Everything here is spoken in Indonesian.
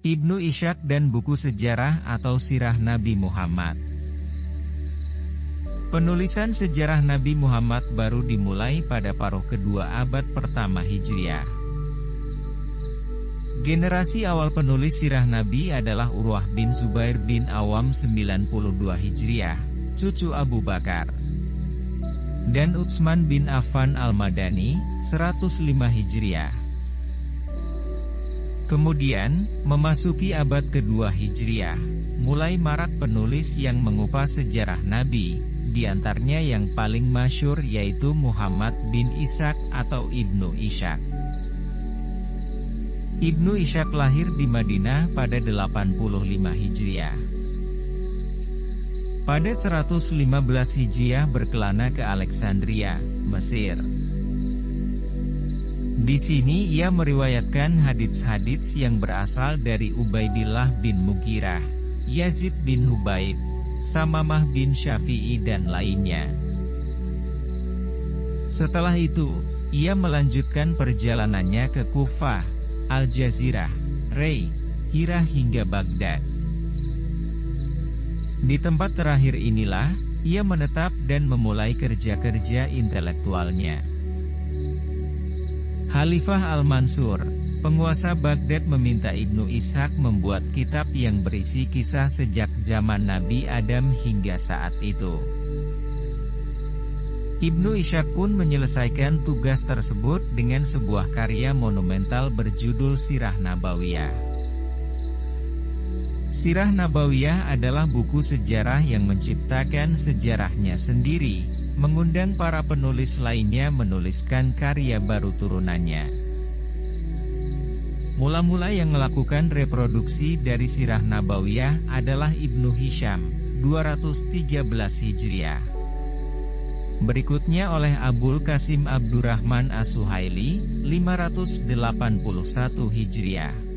Ibnu Ishak dan buku sejarah atau sirah Nabi Muhammad. Penulisan sejarah Nabi Muhammad baru dimulai pada paruh kedua abad pertama Hijriah. Generasi awal penulis sirah Nabi adalah Urwah bin Zubair bin Awam 92 Hijriah, cucu Abu Bakar. Dan Utsman bin Affan al-Madani, 105 Hijriah. Kemudian, memasuki abad kedua Hijriah, mulai marak penulis yang mengupas sejarah Nabi, di antaranya yang paling masyur yaitu Muhammad bin Ishak atau Ibnu Ishak. Ibnu Ishak lahir di Madinah pada 85 Hijriah. Pada 115 Hijriah berkelana ke Alexandria, Mesir. Di sini ia meriwayatkan hadits-hadits yang berasal dari Ubaidillah bin Mugirah, Yazid bin Hubaib, Samamah bin Syafi'i dan lainnya. Setelah itu, ia melanjutkan perjalanannya ke Kufah, Al-Jazirah, Rey, Hira hingga Baghdad. Di tempat terakhir inilah, ia menetap dan memulai kerja-kerja intelektualnya. Khalifah Al-Mansur, penguasa Baghdad meminta Ibnu Ishaq membuat kitab yang berisi kisah sejak zaman Nabi Adam hingga saat itu. Ibnu Ishaq pun menyelesaikan tugas tersebut dengan sebuah karya monumental berjudul Sirah Nabawiyah. Sirah Nabawiyah adalah buku sejarah yang menciptakan sejarahnya sendiri, mengundang para penulis lainnya menuliskan karya baru turunannya. Mula-mula yang melakukan reproduksi dari Sirah Nabawiyah adalah Ibnu Hisham, 213 Hijriah. Berikutnya oleh Abul Qasim Abdurrahman As-Suhaili, 581 Hijriah.